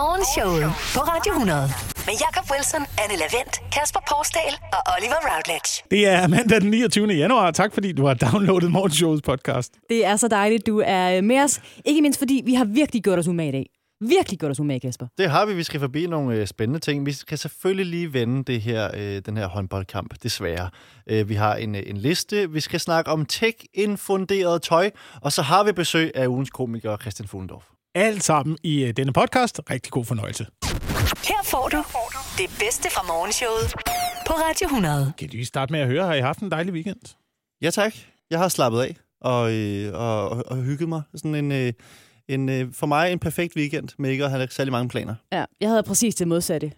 Morgenshowet på Radio 100. Med Jakob Wilson, Anne Lavendt, Kasper Porsdal og Oliver Routledge. Det er mandag den 29. januar. Tak fordi du har downloadet Morgenshowets podcast. Det er så dejligt, du er med os. Ikke mindst fordi, vi har virkelig gjort os umage i dag. Virkelig gjort os umage, Kasper. Det har vi. Vi skal forbi nogle øh, spændende ting. Vi skal selvfølgelig lige vende det her, øh, den her håndboldkamp, desværre. Øh, vi har en, øh, en liste. Vi skal snakke om tech-infunderet tøj. Og så har vi besøg af ugens komiker Christian Fuglendorf. Alt sammen i øh, denne podcast. Rigtig god fornøjelse. Her får du det bedste fra Morgenshowet på Radio 100. Kan du lige starte med at høre? Har I haft en dejlig weekend? Ja, tak. Jeg har slappet af og, øh, og, og, og hygget mig. Sådan en, øh, en, øh, for mig en perfekt weekend med ikke at have særlig mange planer. Ja, jeg havde præcis det modsatte.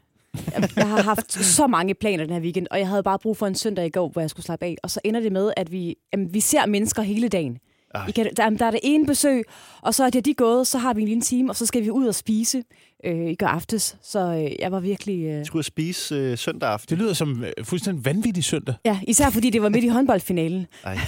Jeg, jeg har haft så mange planer den her weekend, og jeg havde bare brug for en søndag i går, hvor jeg skulle slappe af. Og så ender det med, at vi, jamen, vi ser mennesker hele dagen. I kan, der, der er det ene besøg, og så er det de gået, så har vi en lille time, og så skal vi ud og spise øh, i går aftes. Så øh, jeg var virkelig... Øh... Skulle spise øh, søndag aften. Det lyder som øh, fuldstændig vanvittig søndag. Ja, især fordi det var midt i håndboldfinalen. Ej.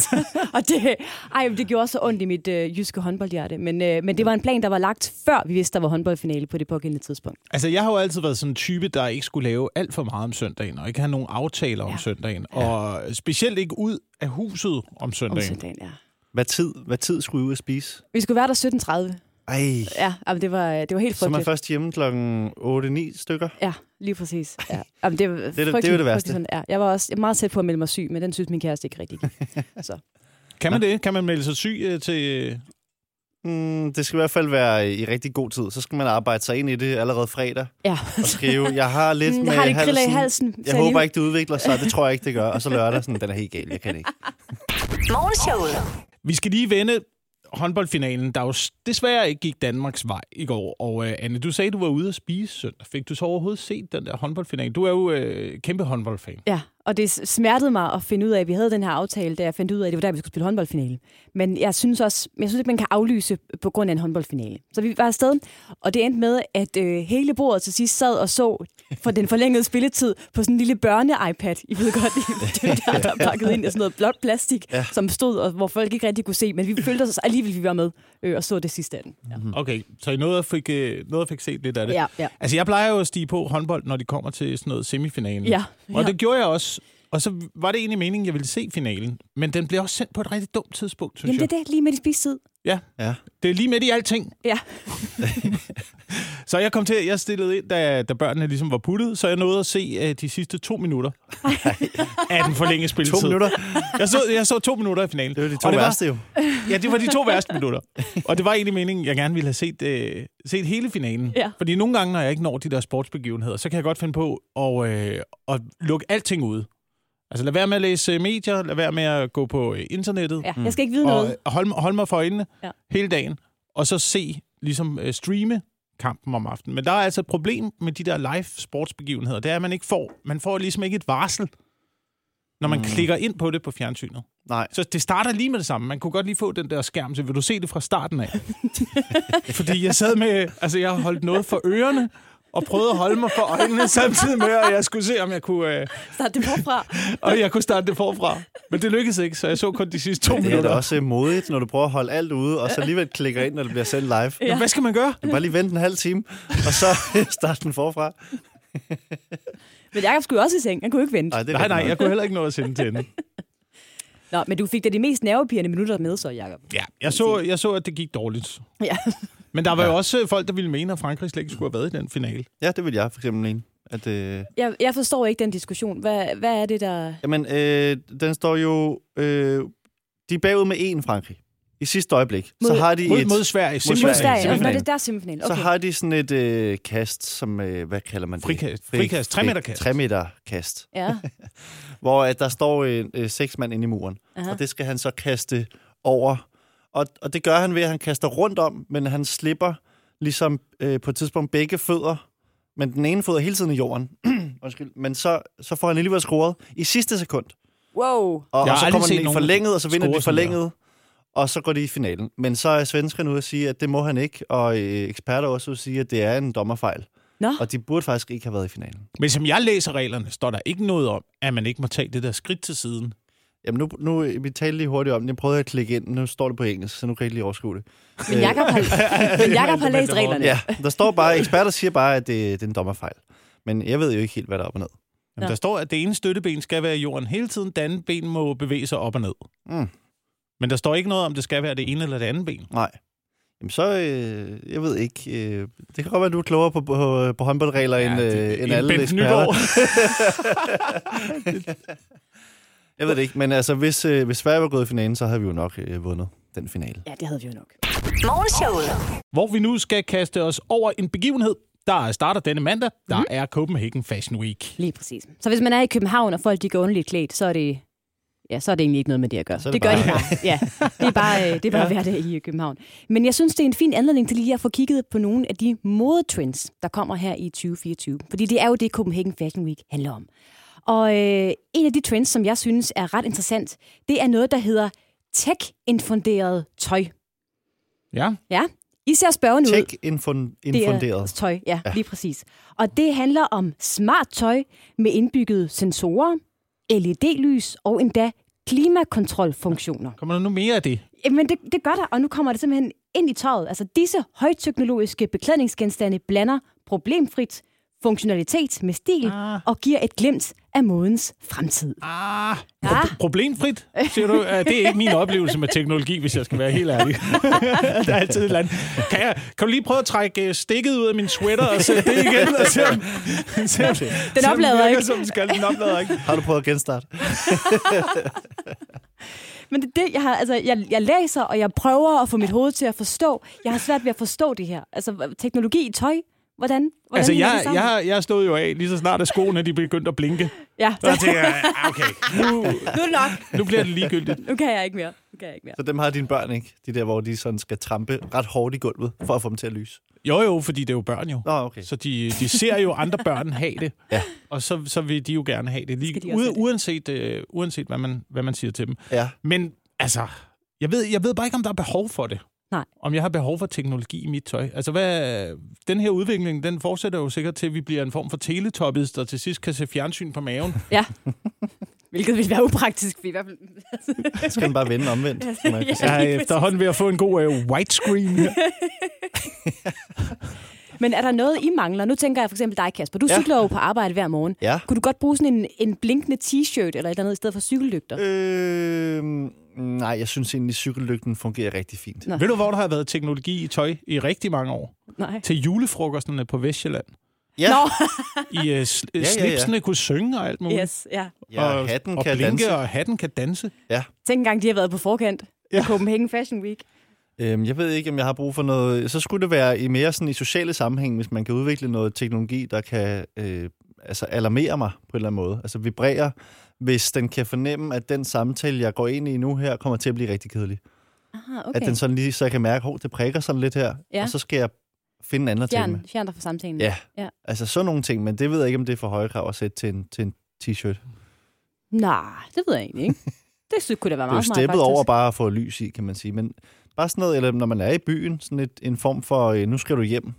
og det, ej, det gjorde så ondt i mit øh, jyske håndboldhjerte. Men, øh, men det var en plan, der var lagt før vi vidste, der var håndboldfinale på det pågældende tidspunkt. Altså, jeg har jo altid været sådan en type, der ikke skulle lave alt for meget om søndagen, og ikke have nogen aftaler ja. om søndagen. Og specielt ikke ud af huset om Om søndagen. søndagen, ja. Hvad tid, hvad tid skulle I ud at spise? Vi skulle være der 17.30. Ej, Ja, jamen, det, var, det var helt så er man frygteligt. først hjemme klokken 8-9 stykker. Ja, lige præcis. Ja. Jamen, det, var det- det er jo frygteligt- det værste. frygteligt sådan, Ja, jeg var også meget tæt på at melde mig syg, men den synes min kæreste ikke rigtig. gik. Så. Kan man det? Kan man melde sig syg øh, til... øh, Mm, det skal i hvert fald være i rigtig god tid. Så skal man arbejde sig ind i det allerede fredag Ja. og skrive, jeg har lidt Mm, med jeg har det halsen. halsen. Jeg håber ikke, det udvikler sig. Det tror jeg ikke, det gør. Og så lørdag, sådan, den er helt gal. Jeg kan det ikke. Morgenshowet. Vi skal lige vende håndboldfinalen, der jo desværre ikke gik Danmarks vej i går. Og øh, Anne, du sagde, du var ude at spise søndag. Fik du så overhovedet set den der håndboldfinale? Du er jo øh, kæmpe håndboldfan. Ja, og det smertede mig at finde ud af, at vi havde den her aftale, da jeg fandt ud af, at det var der, vi skulle spille håndboldfinale. Men jeg synes også, jeg synes ikke, man kan aflyse på grund af en håndboldfinale. Så vi var afsted, og det endte med, at øh, hele bordet til sidst sad og så for den forlængede spilletid på sådan en lille børne-iPad. I ved godt, det var der, der er pakket ind i sådan noget blåt plastik, ja. som stod, og hvor folk ikke rigtig kunne se. Men vi følte os alligevel, vi var med øh, og så det sidste af den. Ja. Okay, så I nåede at fik, øh, nåede at fik set lidt af det. Ja, ja. Altså, jeg plejer jo at stige på håndbold, når de kommer til sådan noget semifinalen. Ja, Og ja. det gjorde jeg også. Og så var det egentlig meningen, jeg ville se finalen. Men den blev også sendt på et rigtig dumt tidspunkt, synes Jamen det er jeg. det, lige med i spisetid. Ja, Ja. det er lige midt i alting. Ja. Så jeg kom til, jeg stillede ind, da, da børnene ligesom var puttet, så jeg nåede at se uh, de sidste to minutter af den forlængede spilletid. To minutter. Jeg så, jeg så to minutter i finalen. Det var de to Og det var- værste jo. Ja, det var de to værste minutter. Og det var egentlig meningen, jeg gerne ville have set, øh, set hele finalen. Ja. Fordi nogle gange, når jeg ikke når de der sportsbegivenheder, så kan jeg godt finde på at, øh, at lukke alting ud. Altså lad være med at læse øh, medier, lad være med at gå på øh, internettet, Ja, jeg skal ikke vide noget. og holde, holde mig for øjnene Ja. hele dagen, og så se, ligesom øh, streame kampen om aftenen. Men der er altså et problem med de der live sportsbegivenheder, det er, at man ikke får, man får ligesom ikke et varsel, når man mm. klikker ind på det på fjernsynet. Nej. Så det starter lige med det samme. Man kunne godt lige få den der skærm, så vil du se det fra starten af? Fordi jeg sad med, altså jeg har holdt noget for ørerne, og prøvede at holde mig for øjnene samtidig med, at jeg skulle se, om jeg kunne, øh, Start det forfra. og jeg kunne starte det forfra. Men det lykkedes ikke, så jeg så kun de sidste to Det er minutter. da også øh, modigt, når du prøver at holde alt ude, og så alligevel klikker ind, når det bliver sendt live. Ja. Hvad skal man gøre? Bare lige vente en halv time, og så starte den forfra. Men Jacob skulle jo også i seng. Han kunne ikke vente. Nej, det Nej, nej, jeg kunne heller ikke nå at sende til ende. Nå, men du fik da de mest nervepirrende minutter med, så, Jacob. Ja, jeg så, jeg så, at det gik dårligt. Ja. Men der var jo også folk, der ville mene, at Frankrig slet ikke skulle have været i den finale. Ja, det vil jeg for eksempel mene. At, øh, Jeg, jeg forstår ikke den diskussion. Hvad, hvad er det, der... jamen, øh, den står jo... Øh, de er bagud med én Frankrig. I sidste øjeblik. Mod- så har de Mod, et, mod Sverige. Mod. Mod Sverige. Sverige. Nå, det er der semifinalen. Så Okay. har de sådan et øh, kast, som... Øh, hvad kalder man det? Frikast. Fri- Frikast. Tre meter kast. 3 meter kast. Ja. Hvor at der står øh, øh, seks mand inde i muren. Aha. Og det skal han så kaste over. Og, og det gør han ved, at han kaster rundt om, men han slipper ligesom øh, på et tidspunkt begge fødder. Men den ene fod er hele tiden i jorden. Undskyld. Men så, så får han alligevel scoret i sidste sekund. Wow. Og, Jeg og så kommer den i forlænget, og så vinder de forlænget. Og så går de i finalen. Men så er svenskerne ude at sige, at det må han ikke. Og øh, eksperter også ude at sige, at det er en dommerfejl. Nå, Og de burde faktisk ikke have været i finalen. Men som jeg læser reglerne, står der ikke noget om, at man ikke må tage det der skridt til siden. Jamen nu, nu, vi talte lige hurtigt om det. Jeg prøvede at klikke ind. Nu står det på engelsk, så nu kan jeg ikke lige overskue det. Men Jacob har, men Jacob har læst reglerne. Ja, der står bare, eksperter siger bare, at det, det er en dommerfejl. Men jeg ved jo ikke helt, hvad der er op og ned. Jamen, der står, at det ene støtteben skal være i jorden hele tiden, det andet ben må bevæge sig op og ned. Mm. Men der står ikke noget om, det skal være det ene eller det andet ben. Nej. Jamen så, øh, jeg ved ikke. Øh, det kan godt være, at du er klogere på, på, på håndboldregler ja, end, øh, end alle Bent eksperter. Jeg ved det ikke, men altså, hvis, øh, hvis Sverige var gået i finalen, så havde vi jo nok øh, vundet den finale. Ja, det havde vi jo nok. Morgenshowet. Hvor vi nu skal kaste os over en begivenhed, der starter denne mandag. Der mm. er Copenhagen Fashion Week. Lige præcis. Så hvis man er i København, og folk de går underligt klædt, så er det... Ja, så er det egentlig ikke noget med det at gøre. Så det, det gør bare- de bare. Ja, det er bare, øh, det er bare ja. hverdag i øh, København. Men jeg synes, det er en fin anledning til lige at få kigget på nogle af de modetrends, der kommer her i 2024. Fordi det er jo det, Copenhagen Fashion Week handler om. Og øh, en af de trends, som jeg synes er ret interessant, det er noget, der hedder tech-infunderet tøj. Ja. Ja, I ser spørgende ud. Tech-infunderet. Er tøj, ja, ja, lige præcis. Og det handler om smart tøj med indbyggede sensorer, LED-lys og endda klimakontrolfunktioner. Kommer der nu mere af det? Men det, det gør der, og nu kommer det simpelthen ind i tøjet. Altså disse højteknologiske beklædningsgenstande blander problemfrit funktionalitet med stil Ah. og giver et glimt af modens fremtid. Ah, Ja. pro- problemfrit, siger du? Det er ikke min oplevelse med teknologi, hvis jeg skal være helt ærlig. der er altid et eller andet. Kan, jeg, kan du lige prøve at trække øh, stikket ud af min sweater og sætte det igen? Og se om, se om, Den oplader ikke. Som den skal. Den oplader ikke. Har du prøvet at genstarte? Men det, er det jeg, har, altså, jeg, jeg læser, og jeg prøver at få mit hoved til at forstå. Jeg har svært ved at forstå det her. Altså teknologi i tøj. Hvordan? hvordan Altså, jeg, jeg, jeg stod jo af, lige så snart at skoene de begyndte at blinke. Ja, Så jeg tænkte, jeg, ah, okay, nu, nu er det nok. nu bliver det ligegyldigt. Nu kan jeg ikke mere. Nu kan jeg ikke mere. Så dem har dine børn ikke? De der, hvor de sådan skal trampe ret hårdt i gulvet, for at få dem til at lyse. Jo, jo, fordi det er jo børn jo. Nå, okay. Så de, de ser jo andre børn have det, Ja. og så, så vil de jo gerne have det, de lige, også ude, uanset, øh, uanset hvad, man, hvad man siger til dem. Ja. Men altså, jeg ved, jeg ved bare ikke, om der er behov for det. Nej. Om jeg har behov for teknologi i mit tøj. Altså, hvad, den her udvikling, den fortsætter jo sikkert til, at vi bliver en form for teletoppis, der til sidst kan se fjernsyn på maven. Ja. Hvilket ville være upraktisk. I hvert fald. Skal den bare vende omvendt. se. Jeg er efterhånden ved at få en god uh, widescreen her. Men er der noget, I mangler? Nu tænker jeg for eksempel dig, Kasper. Du Ja. cykler jo på arbejde hver morgen. Ja. Kunne du godt bruge sådan en, en blinkende t-shirt eller et eller andet i stedet for cykellygter? Øh, nej, jeg synes egentlig, at cykellygten fungerer rigtig fint. Nå. Ved du, hvor der har været teknologi i tøj i rigtig mange år? Nej. Til julefrokosterne på Vestjylland. Ja, Nå, I uh, sl- ja, ja. slipsene kunne synge og alt muligt. yes, ja. ja og, hatten og kan blinke, danse. og hatten kan danse. Tænk engang, de har været på forkant ja. Ja. i Copenhagen Fashion Week. Øhm, jeg ved ikke, om jeg har brug for noget... Så skulle det være i mere sådan i sociale sammenhæng, hvis man kan udvikle noget teknologi, der kan øh, altså alarmere mig på en eller anden måde. Altså vibrere, hvis den kan fornemme, at den samtale, jeg går ind i nu her, kommer til at blive rigtig kedelig. Aha, Okay. At den sådan lige, så jeg kan mærke, at det prikker sådan lidt her, Ja. og så skal jeg finde en anden at tale med. Fjern, fjern dig fra samtalen. Ja. Ja. altså sådan nogle ting, men det ved jeg ikke, om det er for høje krav at sætte til en, til en t-shirt. Nej, det ved jeg egentlig ikke. Det synes, kunne da være Det er meget smart, steppet faktisk. over bare at få lys i, kan man sige. Men bare sådan noget, eller når man er i byen, sådan et, en form for, øh, nu skal du hjem.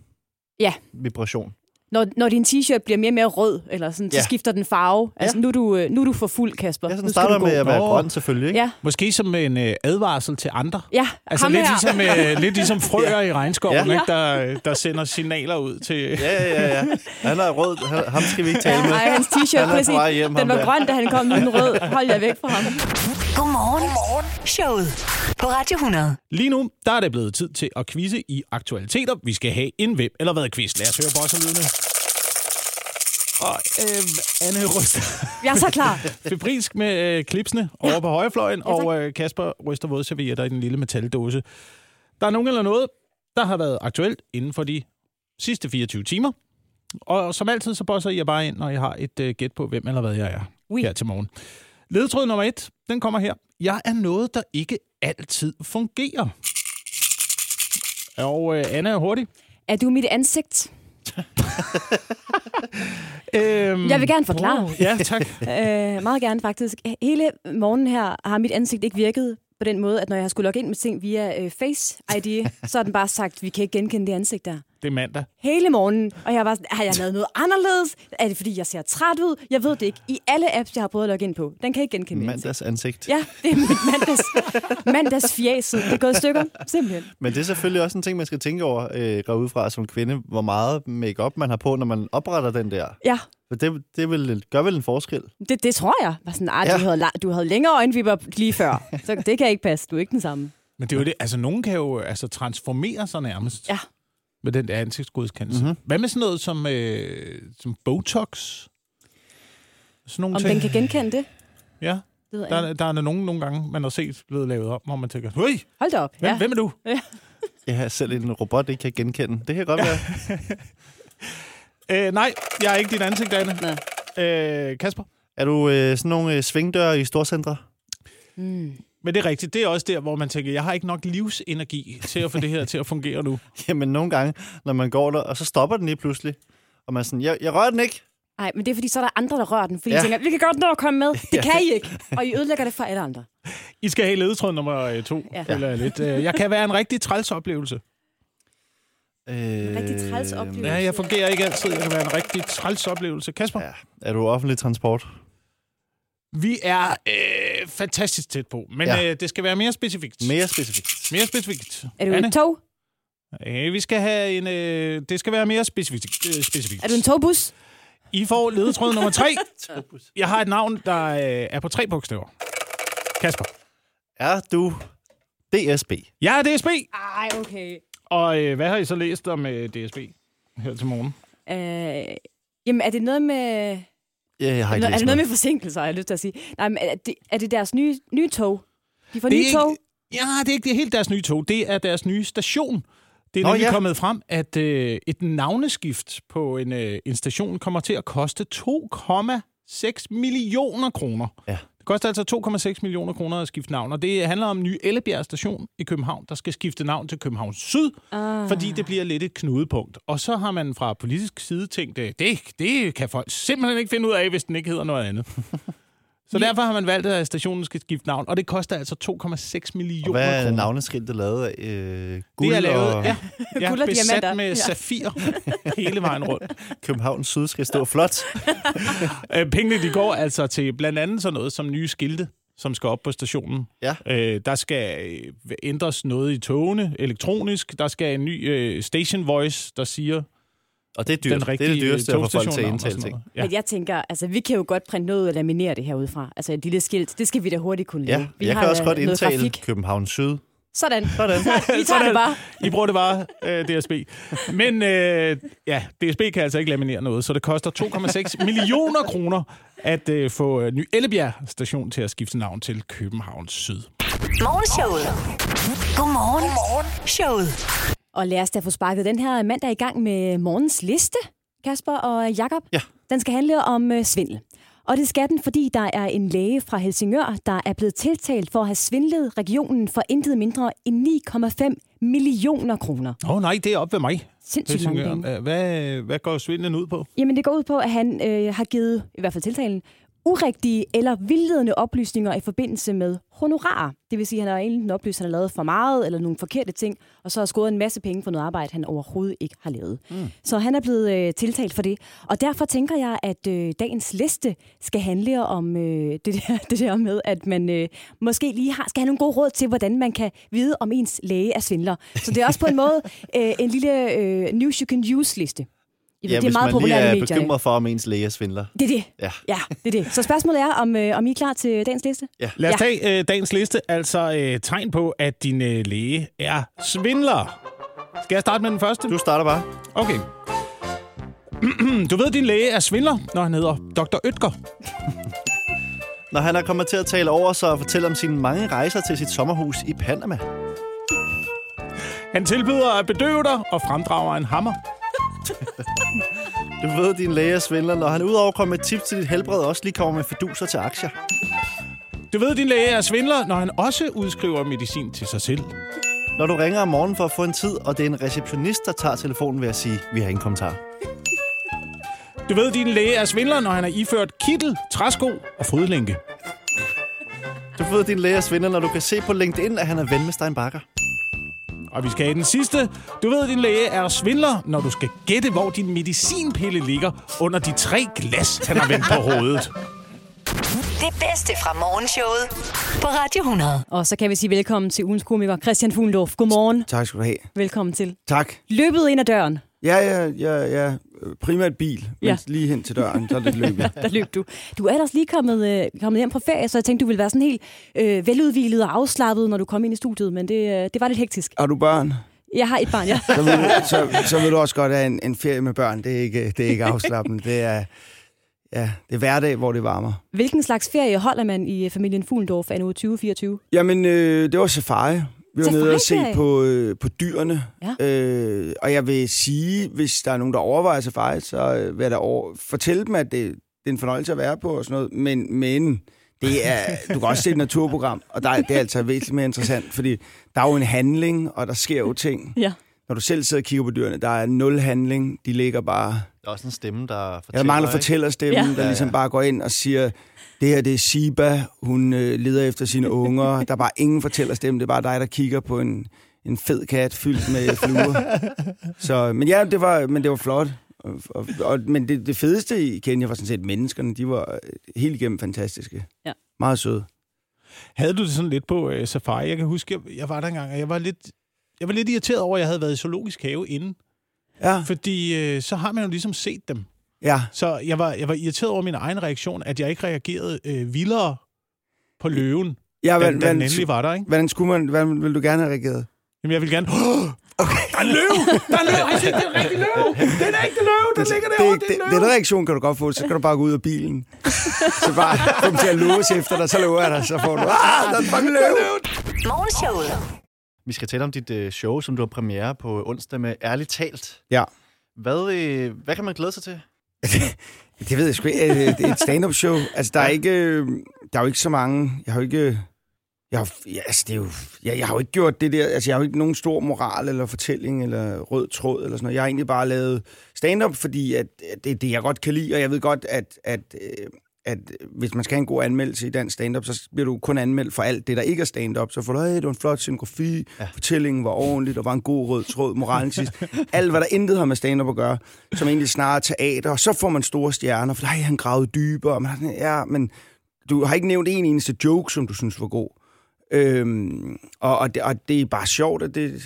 Ja. Vibration. Når, når din t-shirt bliver mere og mere rød, eller sådan, så Ja. skifter den farve. Altså, nu er, du, øh, nu er du for fuld, Kasper. Ja, nu sådan skal starter du gå. med at være grøn selvfølgelig, ikke? Ja, Måske som en øh, advarsel til andre. ja. Altså lidt her. ligesom, øh, lidt ligesom frøer i regnskoven, Ja. ja. ikke? Der, der sender signaler ud til... Ja, ja, ja. Han er rød. Han, ham skal vi ikke tale med. Ej, hans t-shirt, hjem, den ham var der. grøn, da han kom nu den rød. Hold jer væk fra ham. Godmorgen. Godmorgen. Showet på Radio 100. Lige nu, der er det blevet tid til at quizze i aktualiteter. Vi skal have en hvem eller hvad quiz. Lad os høre bosserlydene. Og øh, Anne ryster Jeg er så klar. febrilsk med øh, klipsene over på højrefløjen, Ja, tak. og øh, Kasper ryster vådservietter i den lille metaldåse. Der er nogen eller noget, der har været aktuelt inden for de sidste 24 timer. Og som altid, så bosser jeg bare ind, når jeg har et øh, gæt på, hvem eller hvad jeg er Oui. her til morgen. Ledetråd nummer et, den kommer her. Jeg er noget, der ikke altid fungerer. Og øh, Anna er hurtig. Er du mit ansigt? Øhm, Jeg vil gerne forklare. Ja, tak. Øh, meget gerne, faktisk. Hele morgenen her har mit ansigt ikke virket på den måde, at når jeg har skulle logge ind med ting via øh, Face ID, så har den bare sagt, vi kan ikke genkende det ansigt der. Det er mandag. hele morgenen, og jeg var sådan, har jeg lavet noget anderledes? Er det, fordi jeg ser træt ud? Jeg ved det ikke. I alle apps, jeg har prøvet at logge ind på, den kan ikke genkende ansigt. Mandags ansigt. Ja, det er mit mandags, mandags fjæset. Det er gået i stykker, simpelthen. Men det er selvfølgelig også en ting, man skal tænke over, øh, går ud fra som kvinde, hvor meget makeup man har på, når man opretter den der. Ja, For det, det vil, gør vel en forskel. det, det tror jeg. Var sådan, Ja. du, havde, du havde længere øjenvipper lige før, så det kan ikke passe. Du er ikke den samme. Men det er jo det. Altså, nogen kan jo altså, transformere sig nærmest Ja. Med den der ansigtsgodskendelse. Mhm. Mm-hmm. Hvad med sådan noget som, øh, som Botox? Sådan nogle Om ting. den kan genkende det? Ja, det der, er- der er nogen nogle gange, man har set blevet lavet om, hvor man tænker, Høj, Hold da op. hvem, Ja. hvem er du? Jeg har selv en robot, ikke kan genkende. Det kan godt være. Øh, nej, jeg er ikke dit ansigt, Anne. Nå. Øh, Kasper? Er du øh, sådan nogle øh, svingdøre i storcentre? Mm. Men det er rigtigt. Det er også der, hvor man tænker, jeg har ikke nok livsenergi til at få det her til at fungere nu. Jamen nogle gange, når man går der, og så stopper den lige pludselig. Og man er sådan, jeg, jeg rører den ikke. Nej, men det er fordi, så er der andre, der rører den. Fordi ja. De tænker, vi kan godt nå at komme med. Det Ja. kan I ikke. Og I ødelægger det for alle andre. I skal have ledetråd nummer øh, to, Ja. jeg lidt. Øh, Jeg kan være en rigtig træls oplevelse. Øh, Rigtig træls oplevelse. Ja, jeg fungerer ikke altid. Jeg kan være en rigtig træls oplevelse. Kasper? Ja. Ja. Er du offentlig transport? Vi er øh, fantastisk tæt på, men ja. Øh, det skal være mere specifikt. Mere specifikt. mere specifikt. Er du Anne? et tog? Øh, vi skal have en... Øh, det skal være mere specifikt. Øh, specifikt. Er du en togbus? I får ledetråd nummer tre. Jeg har et navn, der øh, er på tre bogstaver. Kasper. Er du DSB? Jeg er DSB. Ej, okay. Og øh, hvad har I så læst om øh, DSB her til morgen? Øh, jamen, er det noget med... Ja, jeg har Er, ikke er læst det noget med forsinkelser, har jeg lyst til at sige? Nej, men er det, er det deres nye, nye tog? De får nye ikke, tog? Ja, det er ikke det er helt deres nye tog. Det er deres nye station. Det er Nå, nemlig ja. kommet frem, at øh, et navneskift på en, øh, en station kommer til at koste 2,6 millioner kroner. Ja. Det koster altså 2,6 millioner kroner at skifte navn, og det handler om Ny Ellebjerg station i København, der skal skifte navn til København Syd, Ah. fordi det bliver lidt et knudepunkt. Og så har man fra politisk side tænkt, øh, det, det kan folk simpelthen ikke finde ud af, hvis den ikke hedder noget andet. Så derfor har man valgt, at stationen skal skifte navn, og det koster altså 2,6 millioner Og hvad er kroner. navneskiltet lavet af? Øh, guld Det er lavet, og ja, ja Guld og besat diamanter. med Ja. safir hele vejen rundt. København Syd skal stå flot. Øh, Pengene de går altså til blandt andet sådan noget som nye skilte, som skal op på stationen. Ja. Øh, der skal øh, ændres noget i togene elektronisk. Der skal en ny øh, station voice, der siger Og det er dyrt. den Det er det dyreste at få folk til at indtale ting. Ja. Men jeg tænker, altså, vi kan jo godt printe noget ud og laminere det herudefra. Altså et lille skilt, det skal vi da hurtigt kunne lave. Ja, vi jeg har kan også godt indtale grafik. København Syd. Sådan. Sådan. Vi tager Sådan. det bare. I bruger det bare, øh, DSB. Men øh, ja, DSB kan altså ikke laminere noget, så det koster 2,6 millioner kroner at øh, få øh, Ny Ellebjerg station til at skifte navn til København Syd. Morgenshowet. Godmorgen. Godmorgen. Showet. Og lad os da få sparket den her mandag i gang med morgens liste, Kasper og Jakob. Ja. Den skal handle om øh, svindel. Og det skal den, fordi der er en læge fra Helsingør, der er blevet tiltalt for at have svindlet regionen for intet mindre end 9,5 millioner kroner. Åh oh, nej, det er op ved mig. Sindssygt mange penge. Hvad, hvad går svindlen ud på? Jamen, det går ud på, at han øh, har givet, i hvert fald tiltalen, urigtige eller vildledende oplysninger i forbindelse med honorar. Det vil sige, at han har enten oplyst, at han har lavet for meget eller nogle forkerte ting, og så har skåret en masse penge for noget arbejde, han overhovedet ikke har lavet. Mm. Så han er blevet øh, tiltalt for det. Og derfor tænker jeg, at øh, dagens liste skal handle om øh, det, der, det der med, at man øh, måske lige har, skal have nogle gode råd til, hvordan man kan vide, om ens læge er svindler. Så det er også på en måde øh, en lille øh, news you can use-liste. Jeg ved, Ja, det er hvis meget man lige populært i er medierne. bekymret for, om ens læge er svindler. Det er det. Ja. Ja, det er det. Så spørgsmålet er, om, øh, om I er klar til dagens liste? Lad os Ja. tage øh, dagens liste, altså øh, tegn på, at din øh, læge er svindler. Skal jeg starte med den første? Du starter bare. Okay. du ved, at din læge er svindler, når han hedder Dr. Ytger. Når han er kommet til at tale over sig og fortælle om sine mange rejser til sit sommerhus i Panama. Han tilbyder at bedøve dig og fremdrager en hammer. Du ved, din læge er svindler, når han udover at komme med tips til dit helbred, også lige kommer med fiduser til aktier. Du ved, din læge er svindler, når han også udskriver medicin til sig selv. Når du ringer om morgenen for at få en tid, og det er en receptionist, der tager telefonen ved at sige, vi har ingen kommentar. Du ved, din læge er svindler, når han har iført kittel, træsko og fodlænke. Du ved, din læge er svindler, når du kan se på LinkedIn, at han er ven med Stein Bakker. Og vi skal have den sidste. Du ved, din læge er svindler, når du skal gætte, hvor din medicinpille ligger under de tre glas, han har vendt på hovedet. Det bedste fra morgenshowet på Radio 100. Og så kan vi sige velkommen til ugens komiker Christian Fuglendorf. Godmorgen. Tak skal du have. Velkommen til. Tak. Løbet ind ad døren. Ja, ja, ja, ja. Primært bil, men Ja. lige hen til døren, så er det løbet. Der løb du. Du er ellers lige kommet, øh, kommet hjem fra ferie, så jeg tænkte, du ville være sådan helt øh, veludvilet og afslappet, når du kom ind i studiet, men det, øh, det var lidt hektisk. Har du børn? Jeg har et barn, ja. Så vil, så, så vil du også godt have en, en ferie med børn. Det er ikke, det er ikke afslappende. Det er, ja, det er hverdag, hvor det varmer. Hvilken slags ferie holder man i familien Fuglendorf anno 2024? Jamen, øh, det var safari. Vi var nede og se på, øh, på dyrene. Ja. Øh, og jeg vil sige, hvis der er nogen, der overvejer safari, så øh, vil jeg da over, fortælle dem, at det, det er en fornøjelse at være på og sådan noget. Men, men det er, du kan også se et naturprogram, og der, er- det er altså væsentligt mere interessant, fordi der er jo en handling, og der sker jo ting. Ja. Når du selv sidder og kigger på dyrene, der er nul handling. De ligger bare... Der er også en stemme, der Ja, fortæller, der mangler fortællerstemmen, Ja. der ligesom bare går ind og siger, det her det er Siba, hun øh, leder efter sine unger. Der er bare ingen fortællerstemme, det er bare dig, der kigger på en, en fed kat fyldt med fluer. Så, men ja, det var, men det var flot. Og, og, og, men det, det fedeste i Kenya var sådan set menneskerne. De var øh, helt igennem fantastiske. Ja. Meget søde. Havde du det sådan lidt på øh, safari? Jeg kan huske, jeg, jeg var der engang, og jeg var lidt, jeg var lidt irriteret over, at jeg havde været i zoologisk have inden. Ja, Fordi øh, så har man jo ligesom set dem. Ja. Så jeg var, jeg var irriteret over min egen reaktion, at jeg ikke reagerede øh, vildere på løven, ja da, hvordan, da den endelig var der, ikke? hvordan, skulle man, hvordan ville du gerne have reageret? Jamen, jeg vil gerne... Okay. Der er en løv! Der er en løv! Ej, se, det er en rigtig løv! Det er en ægte løv! Den ligger det, derovre, det, det er en den reaktion kan du godt få, så kan du bare gå ud af bilen. så bare få dem til at låse efter dig, så lover jeg dig, så får du, ah, der er en fucking løv. Morgenshowet. Vi skal tale om dit øh, show, som du har premiere på onsdag med Ærligt Talt. Ja. Hvad, øh, hvad kan man glæde sig til? Det ved jeg sgu ikke. Øh, Det er et stand-up show. Altså, der er ikke... øh, Der er jo ikke så mange... Jeg har jo ikke... Jeg har, ja, altså, det er jo, jeg, jeg har jo ikke gjort det der... Altså, jeg har jo ikke nogen stor moral eller fortælling eller rød tråd eller sådan noget. Jeg har egentlig bare lavet stand-up, fordi at, at det er det, jeg godt kan lide. Og jeg ved godt, at, at, øh, at hvis man skal have en god anmeldelse i dansk stand-up, så bliver du kun anmeldt for alt det, der ikke er stand-up. Så får du, hey, det var en flot scenografi, ja. fortællingen var ordentlig, der var en god rød tråd, moralen sidst. Alt, hvad der intet har med stand-up at gøre, som egentlig snarere er teater, og så får man store stjerner, for nej, han gravede dybere. Men, han- ja, men du har ikke nævnt en eneste joke, som du synes var god. Øhm, og, og, det, og det er bare sjovt, at det,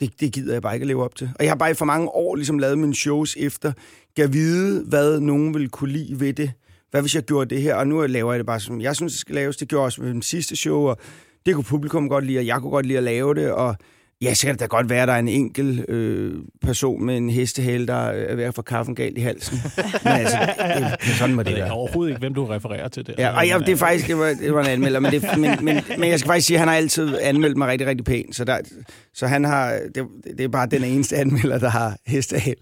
det, det gider jeg bare ikke at leve op til. Og jeg har bare i for mange år ligesom lavet mine shows efter, kan vide, hvad nogen vil kunne lide ved det. Hvad hvis jeg gjorde det her? Og nu laver jeg det bare, som jeg synes, det skal laves. Det gjorde jeg også med den sidste show, og det kunne publikum godt lide, og jeg kunne godt lide at lave det. Og ja, så kan det da godt være, at der er en enkelt øh, person med en hestehale, der er ved at få kaffen galt i halsen. Men altså, det, sådan må det Jeg være. overhovedet ikke, hvem du refererer til der. Ja, og ja, det er faktisk, det var, det var en anmelder, men, det, men, men, men jeg skal faktisk sige, at han har altid anmeldt mig rigtig, rigtig pænt, så, der, så han har, det, det er bare den eneste anmelder, der har hestehal.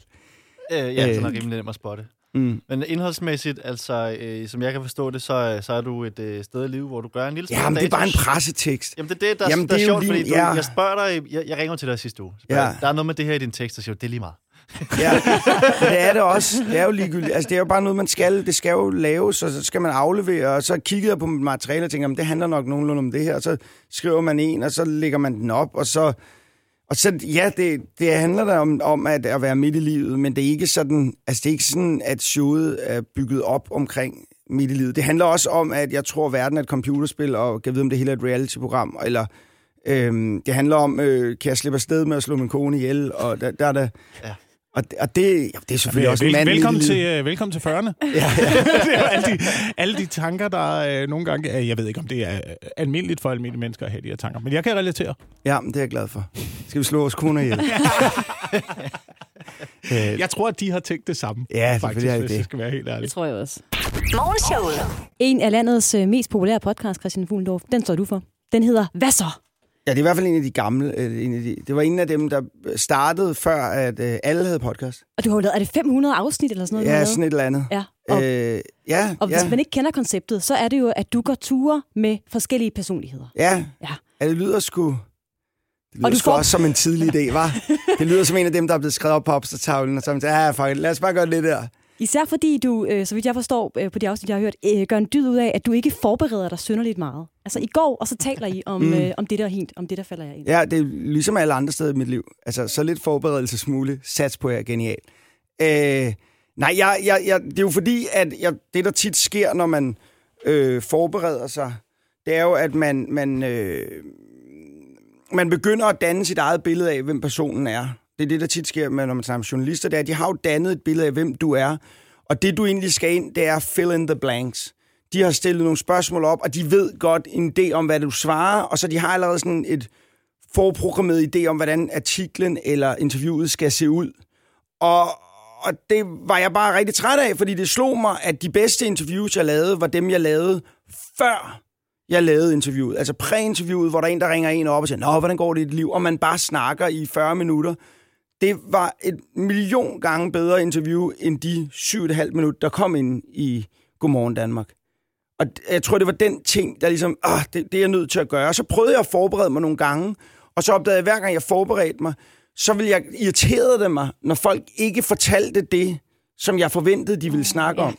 Øh, ja, Øh. den er rimelig nem at spotte. Mm. Men indholdsmæssigt, altså, øh, som jeg kan forstå det, så, så er du et øh, sted i livet, hvor du gør en lille smule Ja, men det er bare en pressetekst. Jamen, det er det, der, Jamen, der er, det er jo sjovt, lige- fordi du, ja. jeg spørger dig, jeg, jeg ringer til dig sidste uge. Ja. Der er noget med det her i din tekst, der siger, det er lige meget. Ja, det er det også. Det er jo ligegyldigt. Altså, det er jo bare noget, man skal. Det skal jo laves, og så skal man aflevere. Og så kigger jeg på mit materiale og tænker, jamen, det handler nok nogenlunde om det her. Og så skriver man en, og så lægger man den op, og så... Og så, ja, det, det handler da om, om at, at være midt i livet, men det er ikke sådan, altså det er ikke sådan, at showet er bygget op omkring midt i livet. Det handler også om, at jeg tror, at verden er et computerspil, og kan vide, om det hele er et reality-program, eller øhm, det handler om, øh, kan jeg slippe afsted med at slå min kone ihjel, og der, der er der... Ja. Og, det- og det, ja, det er selvfølgelig også en Vel, mand i velkommen, til, øh, velkommen til 40'erne. Ja, ja. det er jo alle de, alle de tanker, der øh, nogle gange... Øh, jeg ved ikke, om det er øh, almindeligt for almindelige mennesker at have de her tanker, men jeg kan relatere. ja, men det er jeg glad for. Skal vi slå vores koner ihjel? øh, Jeg tror, at de har tænkt det samme. Ja, faktisk, selvfølgelig det hvis det. jeg skal være helt Det ærlig. tror jeg også. Morgenshowet. En af landets øh, mest populære podcast, Christian Fuglendorf, den står du for. Den hedder Hvad så? Ja, det er i hvert fald en af de gamle. Øh, en af de, det var en af dem, der startede før, at øh, alle havde podcast. Og du har jo lavet, er det 500 afsnit eller sådan noget? Ja, sådan et eller andet. Ja, og, Øh, ja, og hvis ja, man ikke kender konceptet, så er det jo, at du går ture med forskellige personligheder. ja. Ja. ja, det lyder sgu... Det lyder du sgu får- også som en tidlig idé, var. Det lyder som en af dem, der er blevet skrevet op på opslagstavlen, og så ja, fuck it, lad os bare gøre det der. Især fordi du, øh, så vidt jeg forstår øh, på de afsnit, jeg har hørt, øh, gør en dyd ud af, at du ikke forbereder dig synderligt meget. Altså i går, og så taler I om, mm. øh, om det der hent, om det der falder jeg ind. Ja, det er ligesom alle andre steder i mit liv. Altså, så lidt forberedelse muligt. Sats på, at jeg er genial. Øh, nej, jeg, jeg, jeg, det er jo fordi, at jeg, det, der tit sker, når man øh, forbereder sig, det er jo, at man, man, øh, man begynder at danne sit eget billede af, hvem personen er. Det er det, der tit sker, med, når man snakker med journalister, det er, at de har jo dannet et billede af, hvem du er. Og det, du egentlig skal ind, det er fill in the blanks. De har stillet nogle spørgsmål op, og de ved godt en idé om, hvad du svarer, og så de har allerede sådan et forprogrammeret idé om, hvordan artiklen eller interviewet skal se ud. Og, og det var jeg bare rigtig træt af, fordi det slog mig, at de bedste interviews, jeg lavede, var dem, jeg lavede før jeg lavede interviewet. Altså præinterviewet, hvor der er en, der ringer en op og siger, Nå, hvordan går det i dit liv? Og man bare snakker i 40 minutter. Det var et million gange bedre interview, end de 7,5 minutter, der kom ind i Godmorgen Danmark. Og jeg tror, det var den ting, der ligesom, ah, det, det er jeg nødt til at gøre. Så prøvede jeg at forberede mig nogle gange, og så opdagede jeg, at hver gang jeg forberedte mig, så ville jeg irritere det mig, når folk ikke fortalte det, som jeg forventede, de ville snakke om.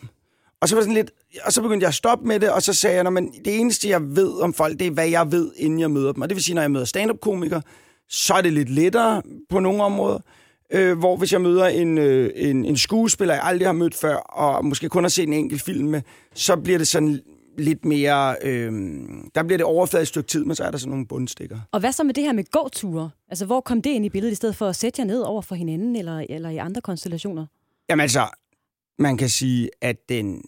Og så var det sådan lidt, og så begyndte jeg at stoppe med det, og så sagde jeg, men det eneste, jeg ved om folk, det er, hvad jeg ved, inden jeg møder dem. Og det vil sige, når jeg møder stand-up-komikere, så er det lidt lettere på nogle områder. Øh, hvor hvis jeg møder en, øh, en, en skuespiller, jeg aldrig har mødt før, og måske kun har set en enkelt film med, så bliver det sådan lidt mere... Øh, der bliver det overfladet et stykke tid, men så er der sådan nogle bundstikker. Og hvad så med det her med gåture? Altså, hvor kom det ind i billedet, i stedet for at sætte jer ned over for hinanden, eller, eller i andre konstellationer? Jamen altså, man kan sige, at den,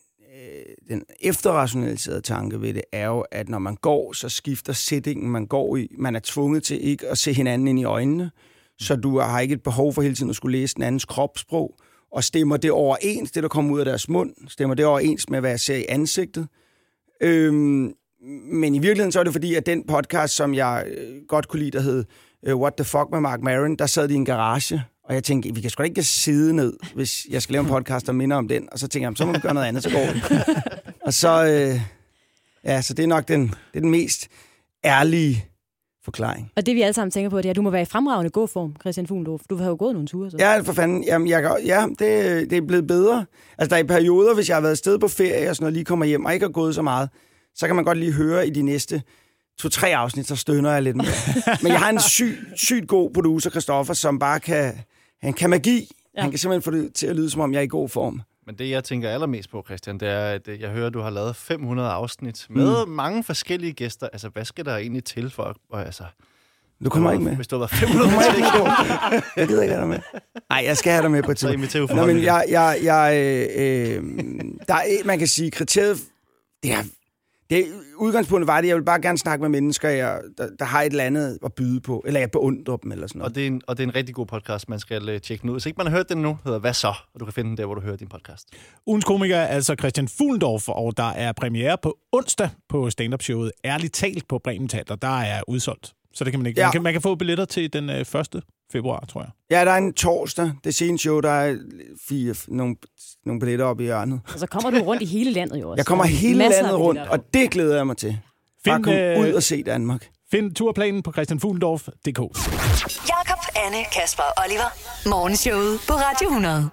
Øh, den efterrationaliserede tanke ved det er jo, at når man går, så skifter sætningen, man går i. Man er tvunget til ikke at se hinanden ind i øjnene, så du har ikke et behov for hele tiden at skulle læse den andens kropssprog, og stemmer det overens, det der kommer ud af deres mund, stemmer det overens med, hvad jeg ser i ansigtet. Øhm, men i virkeligheden så er det fordi, at den podcast, som jeg øh, godt kunne lide, der hed øh, What the Fuck med Mark Maron, der sad de i en garage, og jeg tænkte, vi kan sgu da ikke sidde ned, hvis jeg skal lave en podcast, der minder om den. Og så tænkte jeg, så må vi gøre noget andet, så går det. og så, øh, ja, så det er nok den, det er den mest ærlige forklaring. Og det vi alle sammen tænker på, det er, at du må være i fremragende gåform, Christian Fuglendorf. Du har jo gået nogle ture. Så. Ja, for fanden. Jamen, jeg, ja, det, det er blevet bedre. Altså, der er i perioder, hvis jeg har været afsted på ferie og sådan noget, lige kommer hjem og ikke har gået så meget, så kan man godt lige høre i de næste to-tre afsnit, så stønner jeg lidt mere. Men jeg har en syg, sygt god producer, Christoffer, som bare kan, han kan magi. Ja. Han kan simpelthen få det til at lyde, som om jeg er i god form. Men det, jeg tænker allermest på, Christian, det er, at jeg hører, at du har lavet 500 afsnit med mm. mange forskellige gæster. Altså, hvad skal der egentlig til for... Altså, du kommer ikke med. Hvis du har været 500 med. jeg gider ikke have dig med. Nej, jeg skal have dig med på et tidspunkt. Nå, men jeg, jeg, jeg, øh, øh, der er, man kan sige, kriteriet, det er det udgangspunktet var det, jeg vil bare gerne snakke med mennesker, jeg, der, der har et eller andet at byde på, eller jeg beundrer dem, eller sådan noget. Og det, er en, og det er en rigtig god podcast, man skal uh, tjekke den ud. Hvis ikke man har hørt den nu, hedder Hvad så? Og du kan finde den der, hvor du hører din podcast. Ugens komiker er altså Christian Fuglendorf, og der er premiere på onsdag på stand-up-showet Ærligt talt på Bremen Teater. Der er udsolgt. Så det kan man ikke. Ja. Man, kan, man kan få billetter til den øh, første februar, tror jeg. Ja, der er en torsdag. Det seneste show, der er fire, nogle, nogle billetter op i hjørnet. Og så kommer du rundt i hele landet jo også. Jeg kommer hele landet rundt, og det glæder jeg mig til. Find, Bare øh, ud og se Danmark. Find turplanen på christianfuglendorf.dk. Jakob, Anne, Kasper og Oliver. Morgenshowet på Radio 100.